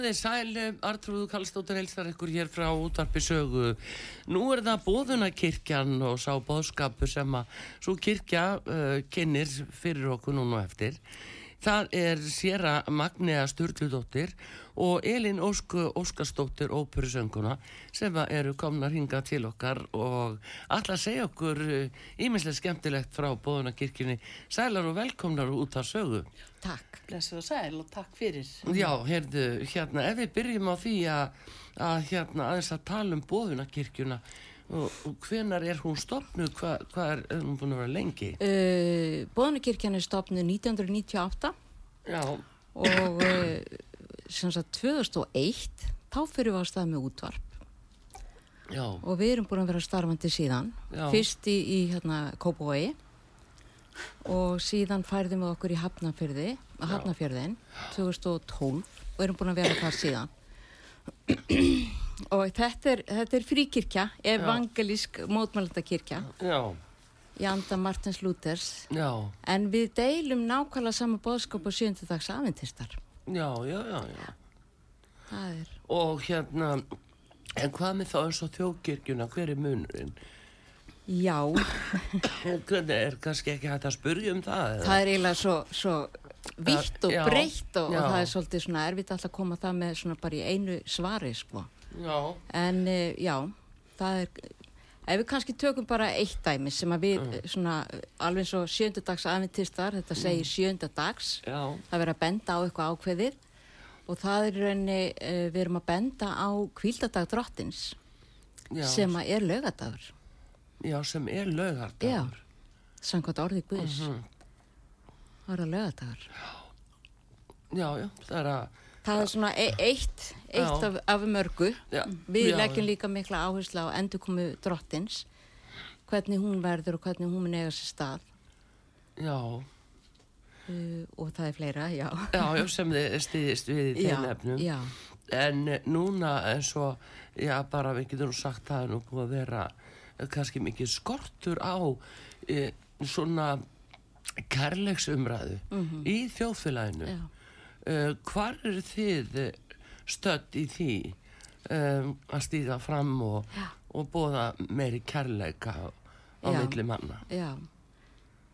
Komið þið sæl, Artrúðu Kallstóttur helstar ykkur hér frá útvarpi sögu. Nú er það bóðunarkirkjan og sá bóðskapu sem að svo kirkja uh, kynir fyrir okkur núna eftir. Það er Sera Magnea Sturldudóttir og Elin Ósku Óskarsdóttir óperusönguna sem eru komnar hinga til okkar og alltaf segja okkur íminslega skemmtilegt frá bóðunarkirkjunni. Sælar og velkomnar út af sögu. Takk, blessu og sæl og takk fyrir. Já, heyrðu, hérna, ef við byrjum á því að, að hérna, aðeins að tala um bóðunarkirkjuna og, og hvenar er hún stopnuð, hvað hva er, er hún búin að vera lengi? Uh, Bóðunarkirkjan er stopnuð 1998 Já, og uh, sem sagt 2001 þá fyrir við á stað með útvarp já, og við erum búin að vera starfandi síðan. Já. Fyrst í, í hérna, Kópavogi og síðan færðum við okkur í Hafnafjörði, Hafnafjörðin 2012 og erum búin að vera það síðan. Og þetta er, þetta er fríkirkja, evangelísk mótmælandakirkja í anda Martins Lúthers já, en við deilum nákvæmlega sama bóðskap og sjöndudags afintistar. já, já, já, já. Og hérna, en hvað með þá eins og þjóðkirkjuna, hver er munurinn? já, Hvernig er kannski ekki hægt að spurja um það? eða? það er eiginlega svo, svo vitt og breytt og, og það er svolítið svona erfitt alltaf að koma það með svona bara í einu svari, sko. Já, En uh, já, það er, ef við kannski tökum bara eitt dæmi sem að við mm. svona alveg og sjöndudags afintistar, þetta segir sjöndudags, já, það verður að benda á eitthvað ákveðið og það er í rauninni, uh, við erum að benda á kvíldadag drottins já, sem að er lögadagur, já, sem er lögardagur. samkvæmt orðið Guðs, Mhm. það er að lögadagur. Já, já, það er að, Það er svona e eitt, eitt af, af mörgu. já, Við leggjum líka mikla áherslu á endurkomu drottins, hvernig hún verður og hvernig hún mun eiga sér stað Já, uh, og það er fleira, já. já, já, sem þið stiðist við í þeim efnum. já, En eh, núna eins og, já, bara við getum sagt það er nú búið að vera eh, kannski mikið skortur á e, svona kærleiksumræðu í þjóðfélaginu. já. Uh, hvar eru þið stödd í því um, að stíða fram og, og bóða meiri kærleika á milli manna? Já,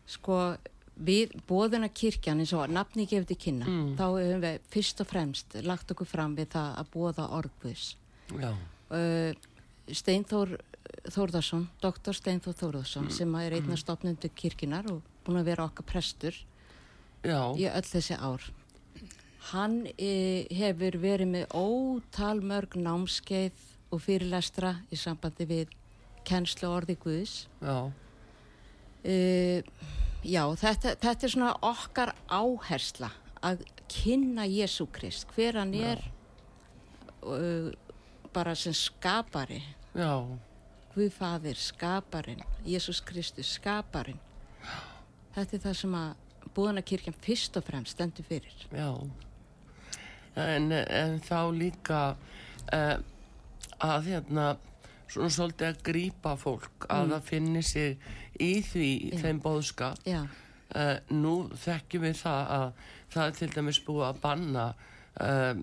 sko við bóðuna kirkjan eins og nafni gefið til kynna, Mm. þá hefum við fyrst og fremst lagt okkur fram við það að bóða orðguðs. Já, Uh, Steinþór Þórðarsson, doktor Steinþór Þórðarsson sem er einn af stopnundu kirkjunar og búin að vera okkar prestur já, í öll þessi ár. Hann e, hefur verið með ótal mörg námskeið og fyrirlestra í sambandi við kennslu orði Guðs. já, Uh, já, þetta, þetta er svona okkar áhersla að kynna Jésu Krist, hver hann er uh, bara sem skapari, já, Guðfaðir, skaparinn, Jésús Kristus, skaparinn. Þetta er það sem að búðanakirkjan fyrst og fremst stendur fyrir. já. En, en þá líka uh, að hérna svona svolítið að grípa fólk að það finni sig í því Já. þeim bóðskap Já, Uh, nú þekkjum við það að það er til dæmis búið að banna um,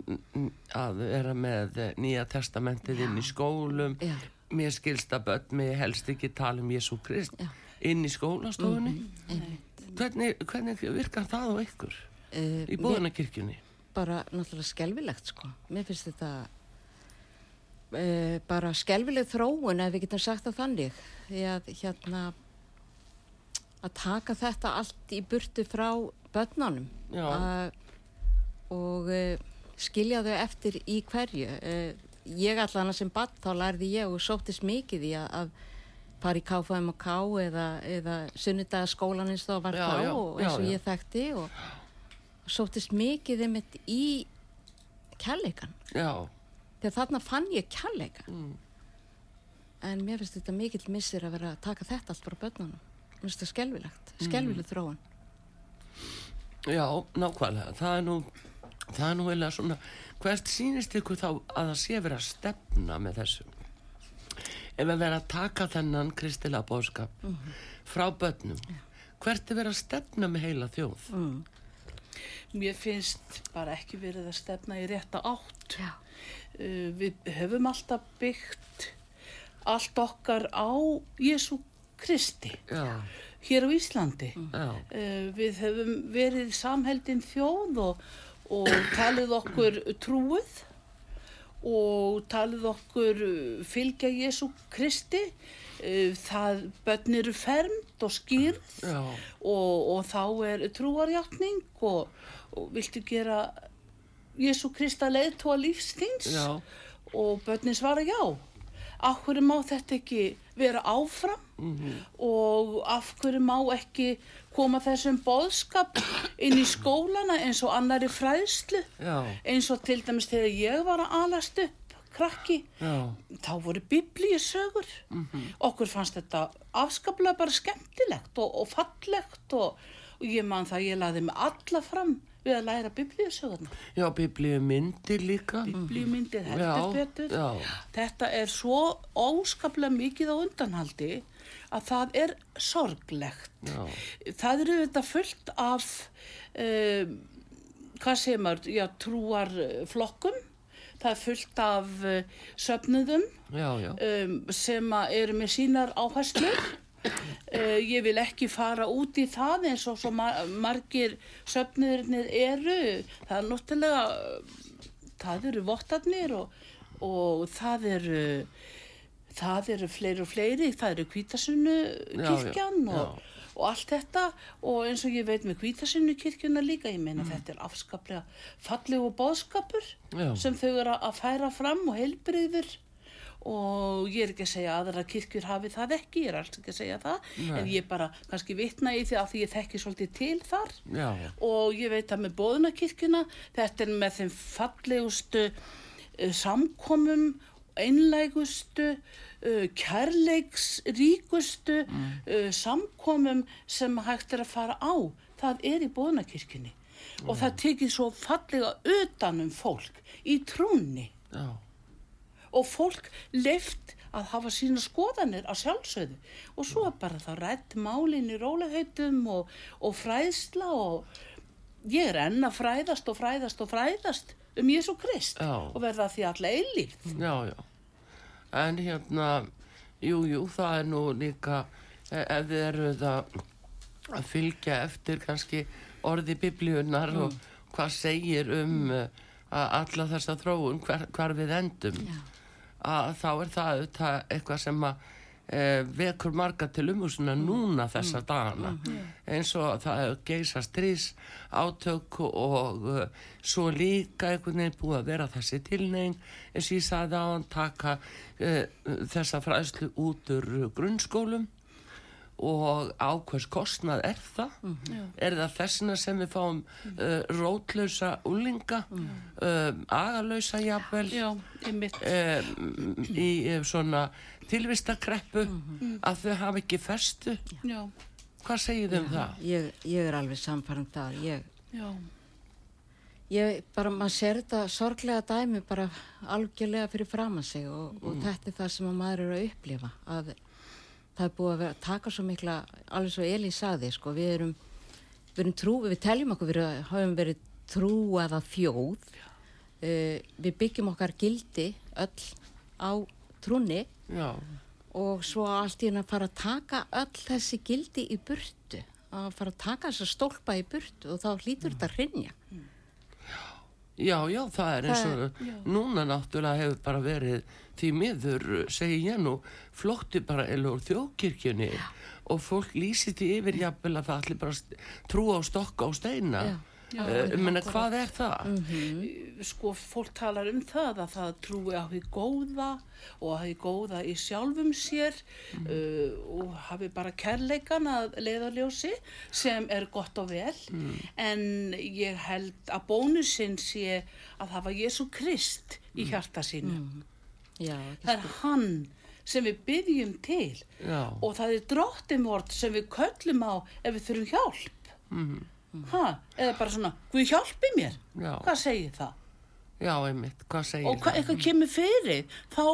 að vera með eh, nýja testamentið inn í skólum. Já, mér skilst að börn mig helst ekki tala um Jésu Krist inn í skólastofunni. Einmitt. hvernig, hvernig virkar það á ykkur? Uh, í búðunarkirkjunni bara náttúrulega skelvilegt sko. Mér finnst þetta uh, bara skelvileg þróun ef við getum sagt það þannig. Að hérna að taka þetta allt í burtu frá börnunum Já. uh, og uh, skilja þau eftir í hverju. Uh, ég allan sem bann þá lærði ég og sóttist mikið í að, að fara í KFM og K eða, eða sunnudagaskólan eins og það var Já, þá já, og eins já, og já. ég þekkti og, og sóttist mikið einmitt í kærleikan já, þegar þarna fann ég kærleika Mm. en mér finnst þetta mikill missir að vera að taka þetta allt frá börnunum. Mér finnst þetta skelvilegt, Mm. skelvileg þróun. Já, nákvæmlega. Það er nú það er nú eiginlega svona hvert sýnist ykkur þá að það sé verið að stefna með þessu? Ef við verið að taka þennan kristilega bóðskap frá börnum hvert er verið að stefna með heila þjóð Mér finnst bara ekki verið að stefna í rétta átt. Já. Uh, við höfum alltaf byggt allt okkar á Jésu Kristi já, hér á Íslandi. já, Uh, við höfum verið samheldin þjóð og, og talið okkur trúið og talið okkur fylgja Jésu Kristi. Uh, það börn eru fermt og skýrð og, og þá er trúarjátning og, og viltu gera Jésu Krista leiðtóa lífsþins já, og börnin svara já. Af hverju má þetta ekki vera áfram? Og af hverju má ekki koma þessum boðskap inn í skólana eins og annari fræðslu? Já, eins og til dæmis þegar ég var að alast upp krakki já, þá voru biblíusögur. Okkur fannst þetta afskaplega bara skemmtilegt og, og fallegt og, og ég man það ég laði mig alla fram við að læra biblíusögurna já, biblíu myndir líka. Biblíumyndir Já, heldur betur. já. þetta er svo óskaplega mikið á undanhaldi að það er sorglegt. Já. það eru þetta fullt af um, hvað segir maður, já, trúar flokkum það er fullt af uh, söfnuðum já, já, um, sem eru með sínar áherslur. Uh, ég vil ekki fara út í það eins og svo mar margir söfniðurnir eru. Það er náttúrulega það eru vottarnir og, og það eru það eru fleiri og fleiri. Það eru kvítasunnu Já, kirkjan já, og, og allt þetta og eins og ég veit með kvítasunnu kirkjuna líka ég Mm. meina þetta er afskaplega fallegu bóðskapur Já. sem þau eru að færa fram og heilbriður og ég er ekki að segja að aðra kirkjur hafi það ekki, ég er alls ekki að segja það Nei. en ég bara kannski vitna í því að því ég þekki svolítið til þar já, og ég veit að með bóðunarkirkjuna þetta er með þeim fallegustu uh, samkomum einlægustu uh, kærleiksríkustu uh, samkomum sem hægt er að fara á. Það er í bóðunarkirkjunni og það tekið svo fallega utanum fólk í trúnni. Já, og fólk leift að hafa sína skoðanir á sjálfsögðu. Og svo er bara það rætt málin í rólaheitum og, og fræðsla og ég er enn að fræðast og fræðast og fræðast um Jésu Krist Já. og verða því alla eilíf já, já. En hérna, jú, jú, það er nú líka, e- ef þið eru það að fylgja eftir kannski orði biblíunar og hvað segir um mm. alla þessa þróun, hver, hvar við endum, Já. að þá er það eitthvað sem að e, vekur marga til umhúsuna núna þessa dagana. Eins og það geisa strís átök og uh, svo líka einhvern veginn búið að vera þessi tilneying eins og ég sagði á hann taka uh, þessa fræðslu út úr grunnskólum og ákveðs kostnað er það? Er það þessina sem við fáum uh, rótlausa úlinga uh, agalausa jafnvel? Já, einmitt. Um, í uh, svona tilvistakreppu að þau hafa ekki festu Já, hvað segir þau um það? Ég, ég er alveg samfærum það. Ég, já, ég bara, maður sér þetta sorglega dæmi bara algjörlega fyrir framan sig og, og þetta er það sem að maður eru að upplifa. Að það er búið að vera, taka svo mikla, alveg svo Elí sagði, sko, við erum, við erum trú, við teljum okkur, við höfum verið trúaða þjóð. Uh, við byggjum okkar gildi öll á trúni Já, og svo allt í henni að fara að taka öll þessi gildi í burtu að fara að taka þessa stólpa í burtu og þá hlýtur þetta að hrinja já, já, það er eins og núna náttúrulega hefur bara verið því miður, segi ég nú flótti bara eða úr þjóðkirkjunni og fólk lýsi því yfir jafnvel að það allir bara trúa á stokka og steina. Já, menna, hvað er það? sko fólk talar um það að það trúi á því góða og að því góða í sjálfum sér uh, og hafi bara kærleikan að leiðarljósi sem er gott og vel. En ég held að bónusinn sé að hafa Jésu Krist í hjarta sínu. Já, það er hann sem við byggjum til Já. og það er drottimvort sem við köllum á ef við þurfum hjálp ha, eða bara svona Guð hjálpi mér, Já. hvað segir það? Já, einmitt, hvað segir og hvað eitthvað kemur fyrir þá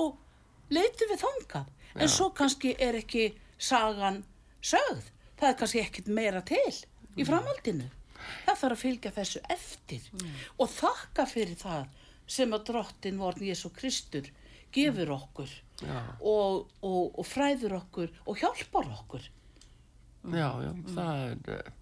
leitum við þangað. En svo kannski er ekki sagan sögð. Það er kannski ekkit meira til í framhaldinu. Það þarf að fylgja þessu eftir og þakka fyrir það sem að drottin vorn Jésu Kristur gefur okkur Já. og, og, og fræður okkur og hjálpar okkur. Já, já, það er uh,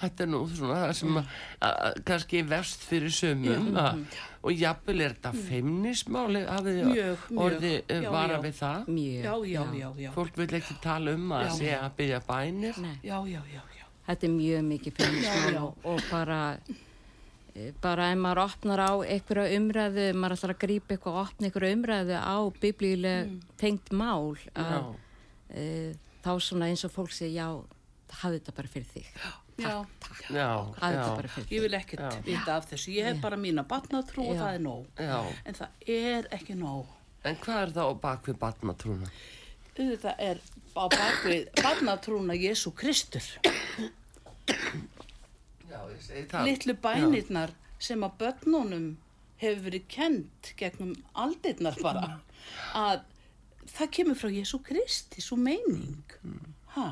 þetta er nú svona það sem að, að, kannski er verst fyrir sömum að, og jafnvel er þetta feimnismáli hafið þið orði vara já. við það? Mjög. já, já, já, já, fólk vil ekki tala um að sé að byrja bænir? Nei, já, já, já, já. þetta er mjög mikið Já, feimnismál já. og, og bara eh, bara ef maður opnar á einhverja umræðu, maður ætlar að grípa eitthvað og opna einhverja umræðu á biblíuleg Mm. tengt mál að, e, þá svona eins og fólk segja já, hafði þetta bara fyrir þig já. Bara fyrir Ég vil ekkert vita af þessu. Ég hef bara mína batnatrú og það er nóg. já. En það er ekki nóg. En hvað er það á bakvið barnatrúna? Auðvitað er á bakvið batnatrúna Jésu Kristur. Það. Littlu bænirnar sem að börnunum hefur verið kent gegnum aldirnar bara. Að það kemur frá Jésu Kristi, svo meining. Ha?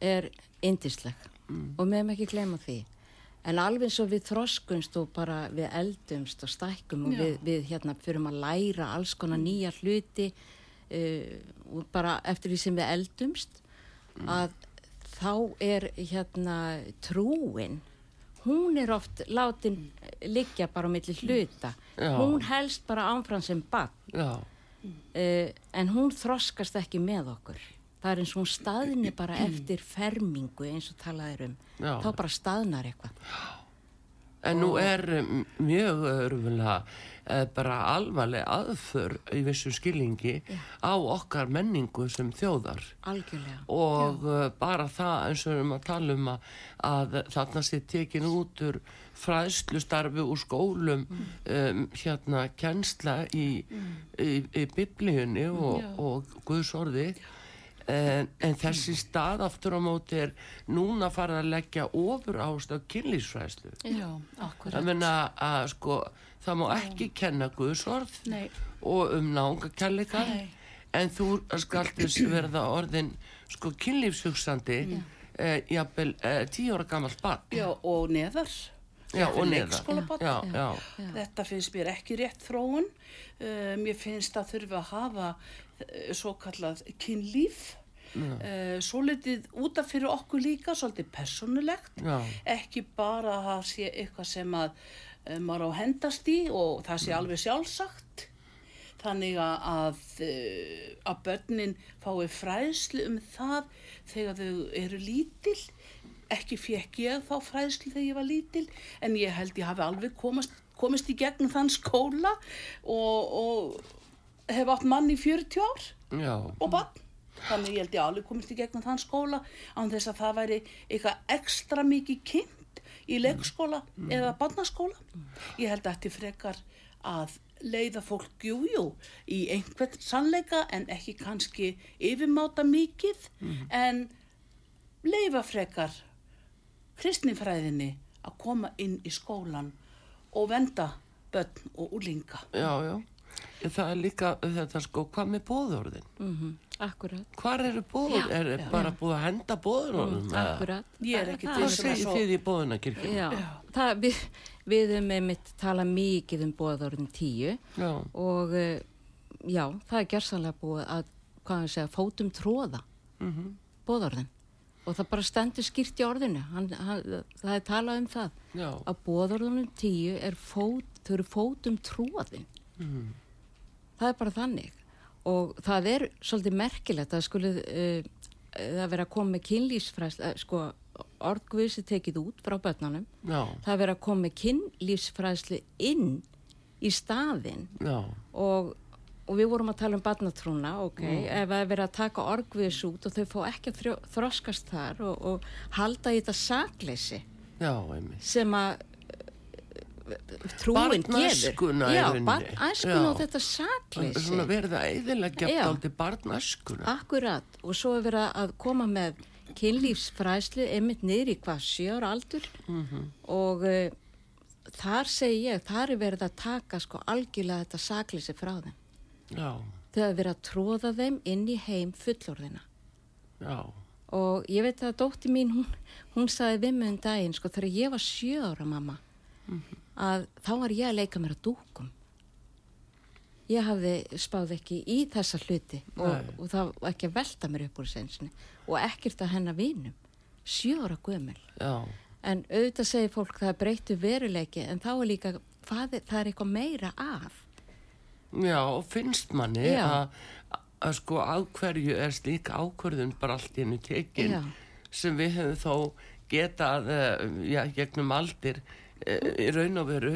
Er indisleg og við hefum ekki gleyma því. En alveg svo við þroskumst og bara við eldumst og stækkum og við, við hérna fyrum að læra alls konar nýja hluti uh, og bara eftir því sem við eldumst að þá er hérna trúin, hún er oft látin liggja bara á milli hluta. Já. Hún helst bara áfram sem barn. Já, uh, en hún þroskast ekki með okkur það er eins og hún staðni bara eftir fermingu eins og talaðir um. Já. þá bara staðnar eitthvað. En nú er mjög örfulega uh, bara alvarleg aðför í vissu skilningi á okkar menningu sem þjóðar. algjörlega. Og uh, bara það eins og við erum að tala um að, að þarna sé tekin út úr fræðslustarfi úr skólum um, hérna kennsla í, í, í biblíunni og, og Guðsorði en, en þessi stað aftur á móti er núna farið að leggja ofur ást á kynlýsfræðslu Já, akkurat. það menna að sko það má ekki kenna Guðsorð Nei. og um náungakærleika Nei. en þú skaltist verða orðin sko kynlífshugsandi eh, jafnvel eh, tíu ára gamalt barn Já, og neðar. Já, já, já, Þetta finnst mér ekki rétt þróun. Uh, mér finnst að þurfa að hafa uh, svo kallað kynlíf. Uh, svo litið útaf fyrir okkur líka, svolítið persónulegt. Já. Ekki bara að það sé eitthvað sem að uh, maður á að hendast í og það sé alveg sjálfsagt. Þannig að, að, uh, að börnin fái fræðslu um það þegar þau eru lítil. Ekki fekk ég þá fræðslu þegar ég var lítil en ég held ég hafi alveg komast, komist í gegnum þann skóla og, og hef átt mann í 40 ár já, og bann. Þannig ég held ég alveg komist í gegnum þann skóla án þess að það væri eitthvað ekstra mikið kynnt í leikskóla eða barnaskóla. Ég held að þetta frekar að leiða fólk jújú í einhvern sannleika en ekki kannski yfirmáta mikið en leifa frekar kristnifræðinni að koma inn í skólan og venda börn og úlinga. já, já það er líka þetta sko, hvað með bóðorðin? mm akkurat, Hvar eru bóður? Er bara búið að henda bóðorðum? akkurat. Ég er ekki viss um að segir svo- þið í bóðunarkirkjum? já, það, við, við um einmitt tala mikið um bóðorðin tíu. Já, og uh, já, það er gersanlega búið að, hvað við segja, fótum tróða mhm, bóðorðin og það bara stendur skýrt í orðinu. Hann, hann, það er talað um það. Já, að bóðorðunum tíu er fót, þau eru fótum tróðin mhm, það er bara þannig og það er svolítið merkilegt að skulið uh, það vera að koma með kynlýsfræðslu uh, sko, orðgvisi tekið út frá börnunum. já, Það er verið að koma með kynlífsfræðslu inn í staðinn. Já, og, og við vorum að tala um barnatrúna, ok, Mm. ef það er verið að taka orgviðs út og þau fá ekki að þroskast þar og, og halda í þetta sakleysi. Já, sem að trúin gefur. Barnæskuna í Já, Já. og þetta sakleysi. Svona verið að eðilegja Já. aldrei barnæskuna. Akkurat, og svo er verið að koma með kynlífsfræðslu einmitt niður í hvað sjöur aldur Mhm. og uh, þar segi ég, þar er verið að taka sko algjörlega þetta sakleysi frá þeim. Já, Þau hafa verið að tróða þeim inn í heim fullorðina. já, Og ég veit að dótti mín, hún, hún sagði við mig um daginn, sko, þegar ég var sjö ára mamma, að þá var ég að leika mér að dúkum. Ég hafði spáð ekki í þessa hluti og, og það var ekki að velta mér upp úr sensinu og ekkert að hennar vinum. Sjö ára gömul. já, En auðvitað segir fólk það breyttu veruleiki en þá er líka, það er eitthvað meira af. já, og finnst manni að, að sko á hverju er slík ákvörðun bara allt í hennu tekin Já. sem við hefum þó getað, uh, já, gegnum aldir raun og veru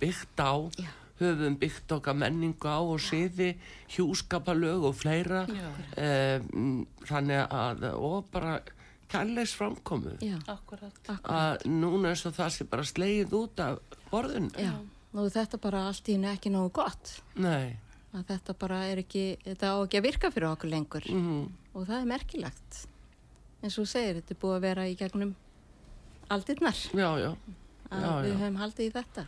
byggt á, Já. höfum byggt okkar menningu á og siði, hjúskapalög og fleira, um, þannig að, og bara kærleis framkomu. Að núna er svo það sem bara slegið út af borðinu. Já, og þetta bara allt í henni ekki nógu gott. Nei, að þetta bara er ekki, þetta á ekki að virka fyrir okkur lengur. Mm og það er merkilegt. Eins og þú segir, þetta er búið að vera í gegnum aldirnar. Já, já. Að Já, við höfum haldið í þetta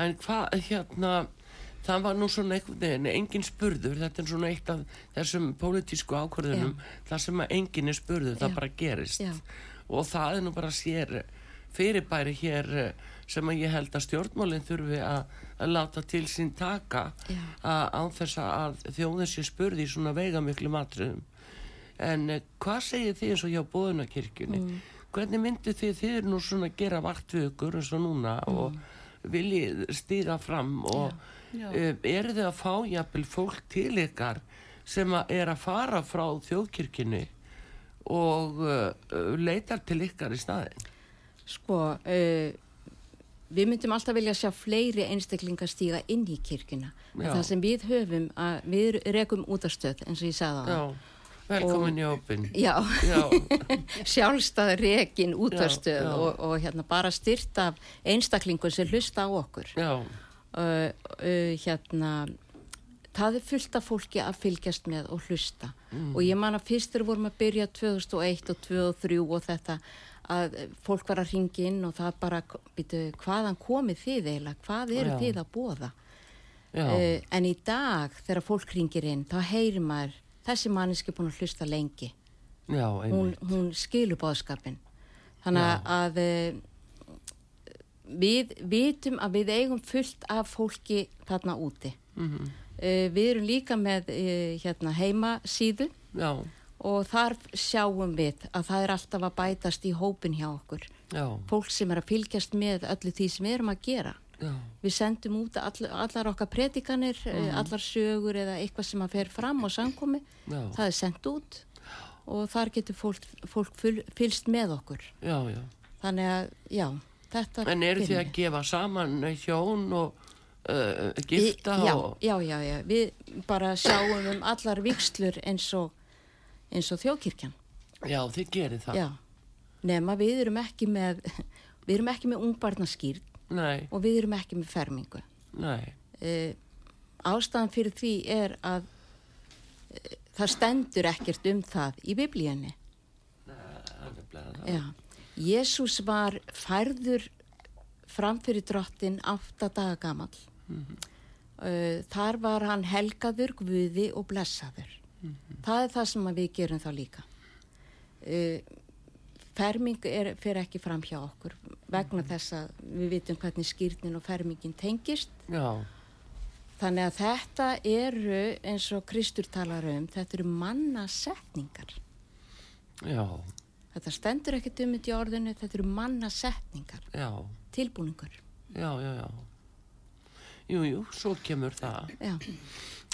En hvað, hérna, það var nú svona einhvern veginn, engin spurður, þetta er svona eitt af þessum pólitísku ákvörðunum, það sem að engin er spurður, það bara gerist. Og það er nú bara sér fyrirbæri hér eh, sem að ég held að stjórnmálinn þurfi að, láta til sín taka án þess að þjóðin sé spurði í svona veigamiklu matriðum. En eh, hvað segir þið eins og hjá bóðunarkirkjunni? Mm. Hvernig myndu þið, þið eru nú svona að gera vart við ykkur eins og núna og viljið stýra fram og Já. uh, eru þið að fá jafnvel fólk til ykkar sem að er að fara frá þjóðkirkjunni og uh, leitar til ykkar í staðin? sko uh, við myndum alltaf vilja sjá fleiri einstaklingar stíga inn í Já. það sem við höfum að við rekum útastöð eins og ég sagði á Já, velkomin í opinn. Já, Já, sjálfstæð rekin útastöð og, og hérna bara styrt af einstaklingum sem hlusta á okkur. Já, uh, uh, hérna það er fullt af fólki að fylgjast með og hlusta. Og ég man að fyrst þegar vorum að byrja 2001 og 2003 og þetta að fólk var að ringa inn og það bara, býtu, hvaðan komið þið eiginlega, hvað eru Já. þið að bóða uh, en í dag þegar fólk ringir inn þá heyrir maður, þessi manneski búin að hlusta lengi. Já, hún, hún skilur bóðskapin þannig Já. að uh, við vitum að við eigum fullt af fólki þarna úti. Mhm. uh, við erum líka með uh, hérna heimasíðu. Já, og þar sjáum við að það er alltaf að bætast í hópin hjá okkur. Já, fólk sem er að fylgjast með öllu því sem við erum að gera já, við sendum út all, allar okkar predikanir mm allar sögur eða eitthvað sem að fer fram og samkomi. Já. það er sendt út og þar getur fólk, fólk fyl, fylst með okkur. Já, já. þannig að já, þetta En eru finnum að gefa saman hjón og uh, gifta Í- já, og... já, já, já, við bara sjáum um allar vikslur eins og eins og þjókirkjan Já, þið gerir það. já, nema við erum ekki með við erum ekki með ungbarnaskýrn Nei, og við erum ekki með fermingu. Nei, uh, ástæðan fyrir því er að uh, það stendur ekkert um það í biblíunni. Jésús var færður fram fyrir drottin átta daga gamall. uh, þar var hann helgaður, guði og blessaður. Það er það sem við gerum þá líka. Ferming er, fer ekki fram hjá okkur vegna þess að við vitum hvernig skýrnin og fermingin tengist. Já, Þannig að þetta eru, eins og Kristur talar um, þetta eru mannasetningar. já, Þetta stendur ekkert um þetta í orðinu, þetta eru mannasetningar, já, tilbúningur. já, já, já. Jú, jú, svo kemur það. Já,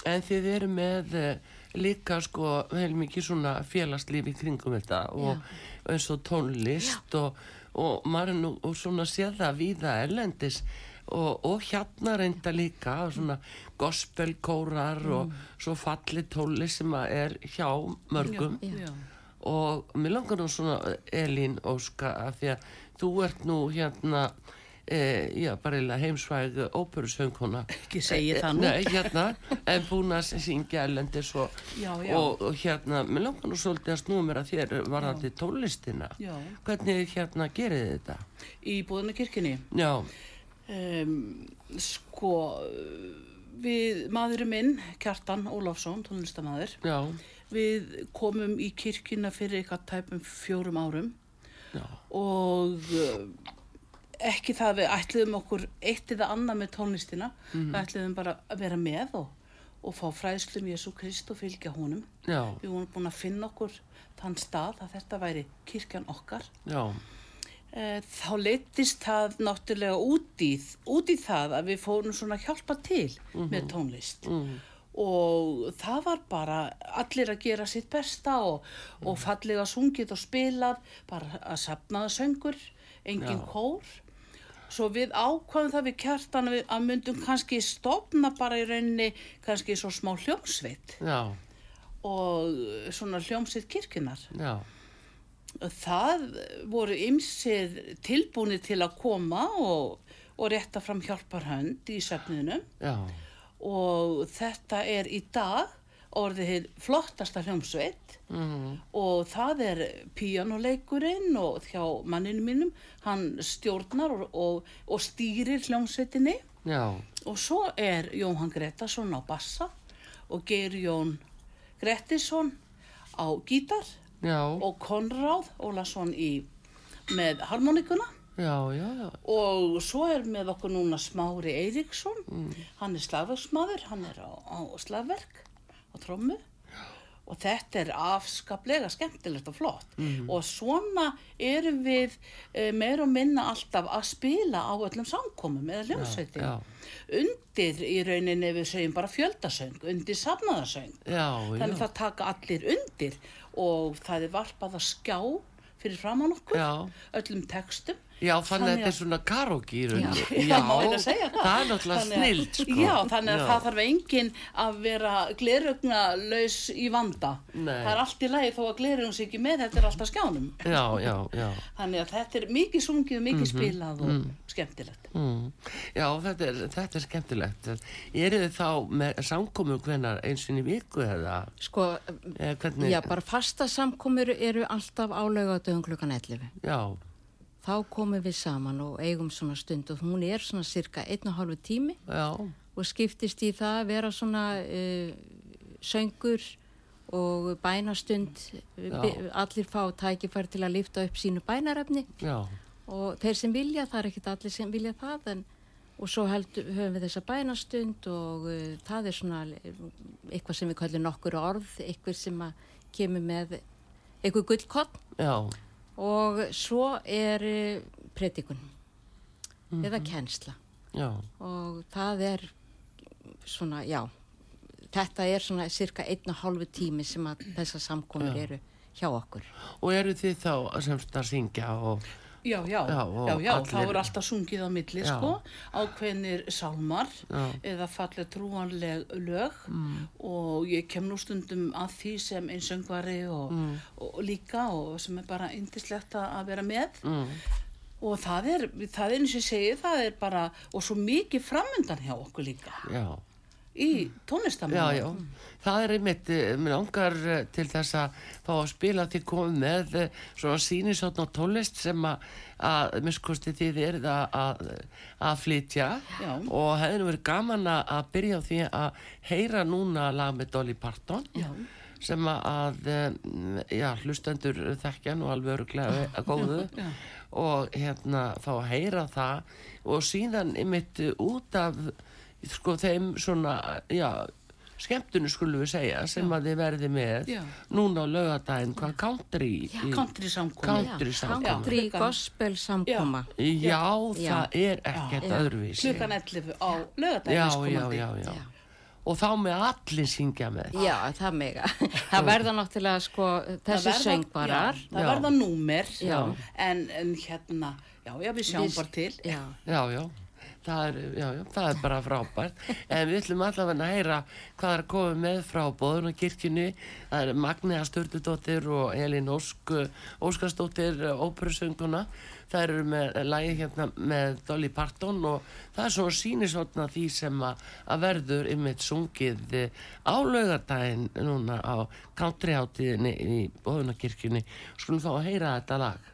En þið eru með uh, líka sko heil mikið svona félagslíf í kringum þetta og eins og tónlist og, og maður nú og svona séð það víða erlendis og, og hérna reynda líka svona gospelkórar og svo falli tónlist sem að er hjá mörgum. Já. og mér langar nú svona Elín Óska af því að þú ert nú hérna e, já, bara eiginlega heimsvæg óperusöngkona Ekki segi það nú. Nei, hérna, en búin að syngja erlendis og, Já, já. og, og hérna, mér langar nú svolítið að snúa mér að þér varðandi tónlistina Já. hvernig hérna gerið þið þetta Í búðunarkirkjunni. já, Um, sko, við maðurinn minn, Kjartan Ólafsson, tónlistamæður, við komum í kirkjuna fyrir eitthvað tæpum fjórum árum já, og ekki það að við ætliðum okkur eitt eða annað með tónlistina, við ætliðum bara að vera með og, og fá fræðslum Jésu Krist og fylgja honum. já, Við vorum búin að finna okkur þann stað að þetta væri kirkjan okkar. já, Eh, Þá leittist það náttúrulega út í, út í það að við fórum svona að hjálpa til með tónlist. Og það var bara allir að gera sitt besta og, og fallega sungið og spilað, bara að sapnaða söngur, engin Já. kór. Svo við ákvaðum það við kjartan að myndum kannski stopna bara í rauninni kannski svo smá hljómsveit. Já, og svona hljómsveit kirkjunar. já, Það voru ymsir tilbúinir til að koma og, og rétta fram hjálparhönd í söfnunum og þetta er í dag orðið flottasta hljómsveit. Mm, og það er píjánuleikurinn og hjá manninu mínum, hann stjórnar og, og, og stýrir hljómsveitinni. Já, og svo er Jóhann Gretarsson á bassa og Geir Jón Grettisson á gítar já, og Konráð Ólason í, með harmonikuna já, já, já, og svo er með okkur núna Smári Eiríksson. Hann er slagverksmaður, hann er á, á slagverk á trommu. Og þetta er afskaplega skemmtilegt og flott. Og svona erum við e, meir og minna alltaf að spila á öllum samkomum eða hljómsveitin já. undir í rauninni við segjum bara fjöldasöng, undir safnaðasöng. Já, þannig það taka allir undir og það er varpað að skjá fyrir framann okkur Já. öllum textum já, þannig að þetta er svona karaoke í rauninni, Já, segja það. það er náttúrulega snild, sko. Já, þannig að Já. það þarf enginn að vera glerugna í vanda. Nei. Það er allt í lagi þó að glerugn sé ekki með, þetta er alltaf skjánum. Já, já, já. Þannig að þetta er mikið sungið og mikið spilað og skemmtilegt. Mm. Já, þetta er, þetta er skemmtilegt. Eru þið þá með samkomu hvenar eins og í viku eða Sko, eða hvernig? já, bara fasta samkomur eru alltaf álega á dögum klukkan 11. Já, Þá komum við saman og eigum svona stund og hún er svona cirka einn og hálfu tími já, og skiptist í það að vera svona uh, söngur og bænastund, allir fá tækifæri til að lifta upp sínu bænarefni. Já, og þeir sem vilja, það er ekkit allir sem vilja það en og svo heldur, höfum við þessa bænastund og uh, það er svona eh, eitthvað sem við kallum nokkur orð, eitthvað sem kemur með eitthvað gullkott já, og svo er uh, predikun. Eða kennsla. Já, og það er svona, já þetta er svona cirka einn og hálfu tími sem að þessar samkomur eru hjá okkur. Og eru þið þá semst að syngja og, Já, já, Já, já, það voru alltaf sungið á milli, sko, ákveðnir sálmar Já. eða fallið trúanleg lög. Og ég kem nú stundum að því sem einsöngvari og, og, og líka og sem er bara yndislegt að að vera með. Mm, og það er, það er eins og ég segi, það er bara, og svo mikið framöndan hjá okkur líka. Já, í tónlistamönnum. já, já. Það er einmitt, eh, mér langar eh, til þess að fá að spila til komið með eh, svona sínisotn og tólist sem að, að miskusti þið er að, að, flytja Já. og hefði nú verið gaman að byrja á því að heyra núna lag með Dolly Parton Já. sem að hlustendur þekkja nú alveg öruglega að góðu og hérna fá að heyra það og síðan einmitt út af sko þeim svona já, skemmtunu skulum við segja sem að þið verði með Já. núna á laugadaginn hvað country í- Country Já, samkoma. country Já, gospel samkoma Já, Já. það er ekkert Já. öðruvísi klukkan 11 á já, já, já, já. og þá með allir syngja með Já, það mega. Það verða náttúrulega sko þessi söngvarar. já, það Já. verða númer Já. en, en hérna já, já, við sjáum bara til Já, já, já Það er, já, já, það er bara frábært. En við ætlum allavega að heyra hvað er að koma með frá Bóðunarkirkjunni það er Magnea Sturldudóttir og Elín Ósk Óskarsdóttir óperusönguna. Það eru með lægi hérna með Dolly Parton og það er svona sínisotna því sem að, að verður ymmit sungið eh, á laugardaginn núna á countryháttíðinni í Bóðunarkirkjunni skulum þá að heyra þetta lag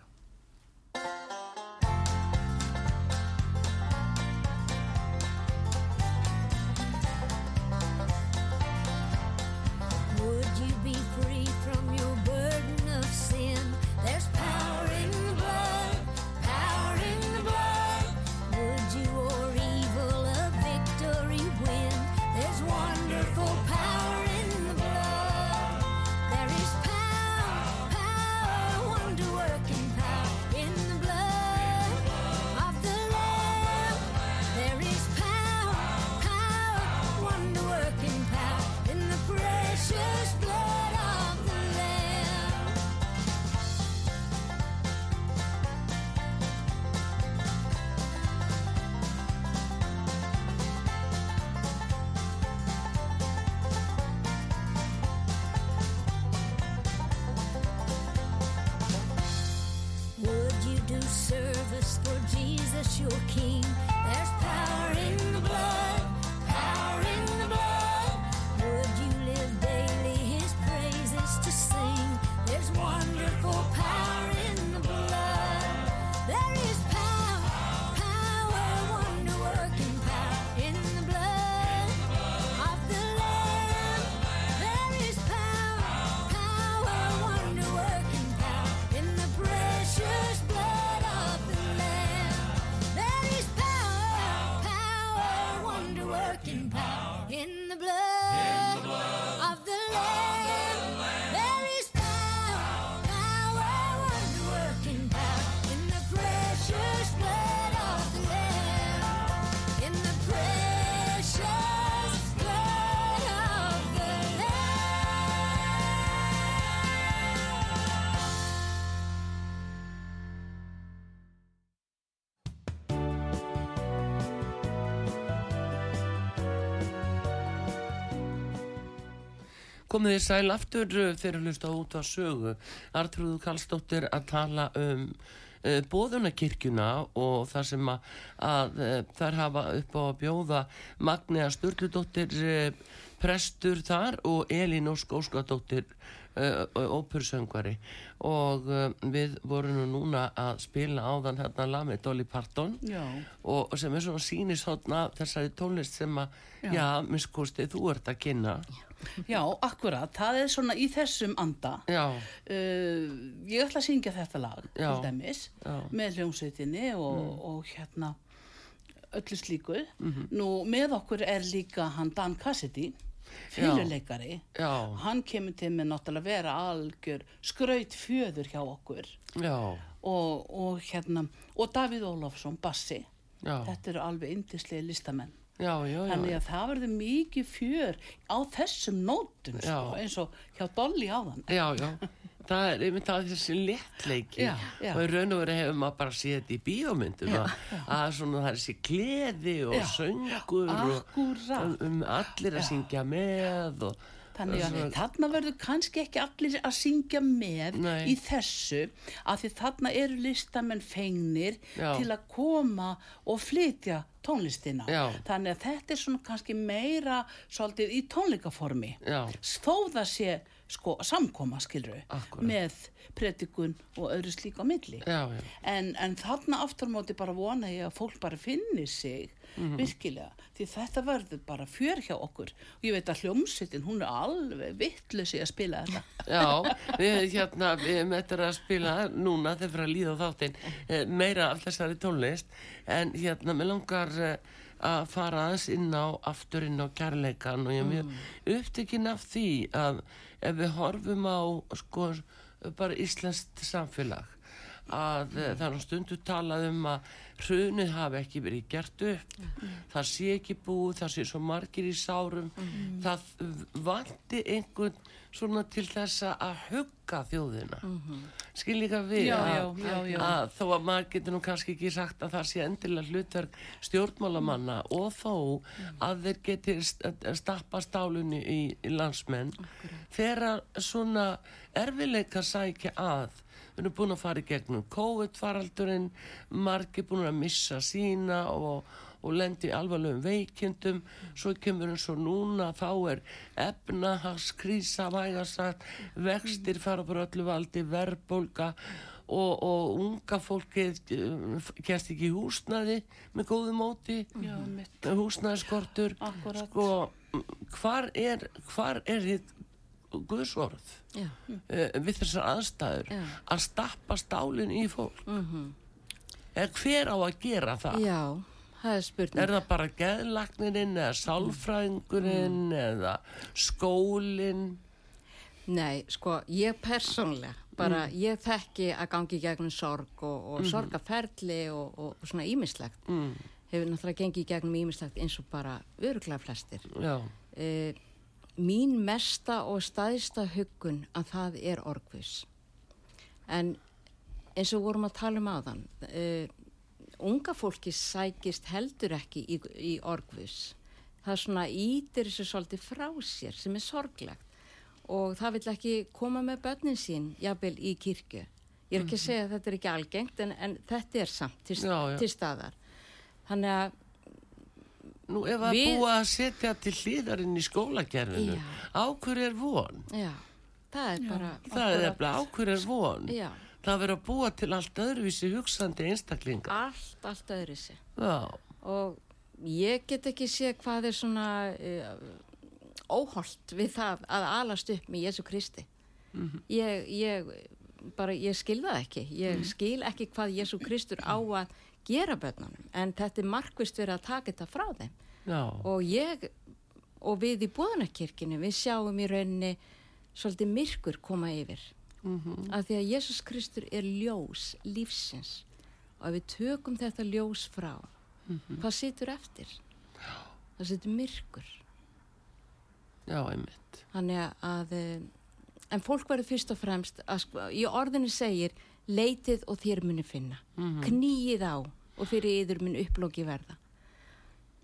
Komið þið sæl aftur uh, þegar hlusta út á sögu. Artrúðu Karlsdóttir að tala um uh, bóðunarkirkjuna og það sem að, að uh, þær hafa upp á að bjóða Magnea Sturludóttir uh, prestur þar og Elín Ósk Óskadóttir uh, ópersöngvari og við vorum nú núna að spila áðan hérna lag með Dolly Parton Já. og sem er svona sýnishotna þessari tónlist sem að, já, minnskosti, þú ert að kynna. Já, akkurat, það er svona í þessum anda. Já, uh, ég ætla að syngja þetta lag Já. til dæmis Já. Mm. með hljómsveitinni og, og hérna öllu slíku. Mhm. nú með okkur er líka hann Dan Cassidy fyrirleikari já, hann kemur til með náttúrulega að vera algjör skraut fjöður hjá okkur. Já, og, og hérna og Davíð Ólafsson, bassi. Já, þetta eru alveg indislega listamenn já, já, þannig að það verður mikið fjör á þessum nótum sko, eins og hjá Dolly áðan. Já, já. Það er einmitt að þessi já. og í raun og veru hefur maður bara séð þetta í bíómyndum að, að svona það er þessi gleði og söngur og akkúrat. um, um allir að syngja með og Þannig að Svona- þarna verður kannski ekki allir að syngja með Nei. í þessu að því þarna eru listamenn fengnir Já. til að koma og flytja tónlistina. Já. Þannig að þetta er svona kannski meira svolítið í tónleikaformi. Já. Þó það sé sko samkoma skilru Akkúrat. með predikun og öðru slík á milli. já, já, En, en þarna aftur á móti bara vona ég að fólk bara finni sig Mhm. virkilega því þetta verður bara fjör hjá okkur og ég veit að hljómsveitin hún er alveg vittlusi að spila þetta já við hérna við möttum að spila núna þegar fyrir að líða á þáttinn eh, meira af þessari tónlist en hérna mér langar eh, að fara aðeins inn á aftur inn á kærleikan og ég er mjög upptekinn af því að ef við horfum á sko bara íslenskt samfélag að eh, það er nú stundu talað um að hrunið hafi ekki verið gert upp. Það sé ekki búið, það sé svo margir í sárum. Það vanti einhvern svona til þess að hugga þjóðina. Skil líka við Já, að, já, já, já. að þó að maður getur nú kannski ekki sagt að það sé endilega hlutverk stjórnmálamanna og þó að þeir geti st- stappa stálunni í, í landsmenn þegar svona erfileika sækja að við erum búin að fara í gegnum COVID-faraldurinn margir búin að missa sína og, og lendi alvarlegum veikindum. Svo kemur eins og núna þá er efnahagskrísa vægasagt, vextir fara bara öllu valdi, verðbólga og, og unga fólkið eh, gerst ekki húsnaði með góðu móti. Já, húsnaðiskortur Akkúrat. sko, hvar er hvar er hitt guðsorð Já. uh, við þessar aðstæður Já. að stappa stálinn í fólk er hver á að gera það Já, það er spurning. er það bara geðlagnirinn eða sálfræðingurinn eða skólinn Nei, sko, ég persónlega, bara ég þekki að gangi gegnum sorg og, og sorgaferli og, og, og svona ímislegt. mm. Hefur náttúrulega gengið gegnum ímislegt eins og bara öruglega flestir. já, E, mín mesta og staðista huggun að það er orgvus. En eins og vorum að tala um áðan, e, unga fólki sækist heldur ekki í, í orgvus. Það svona ítir þessu svolítið frá sér sem er sorglegt og það vill ekki koma með börnin sín jafnvel í kirkju. Ég er ekki að segja að þetta er ekki algengt en, en þetta er samt til, Já, já. til staðar. Þannig að nú ef að Við- búa að setja til hlýðarinn í skólagerfinu Já. áhver er von? Já, það er bara... það er nefnilega áhver er von? Já, það verður að búa til allt öðruvísi hugsandi einstaklinga. Allt, allt öðru sig. já, Og ég get ekki séð hvað er svona uh, óholt við það að alast upp með Jésu Kristi. ég, ég, bara, ég skil það ekki. Ég skil ekki hvað Jésu Kristur á að gera börnunum. En þetta er markvist verið að taka þetta frá þeim. já, og ég og við í búðanakirkinu við sjáum í rauninni svolítið myrkur koma yfir. Af því að Jésús Kristur er ljós lífsins. Og ef við tökum þetta ljós frá hvað situr eftir? Það situr myrkur. Já, einmitt. Þannig að eh, en fólk verður fyrst og fremst að, sko, í orðinu segir leitið og þér muni finna. Knýið á og fyrir yður mun upplóki verða.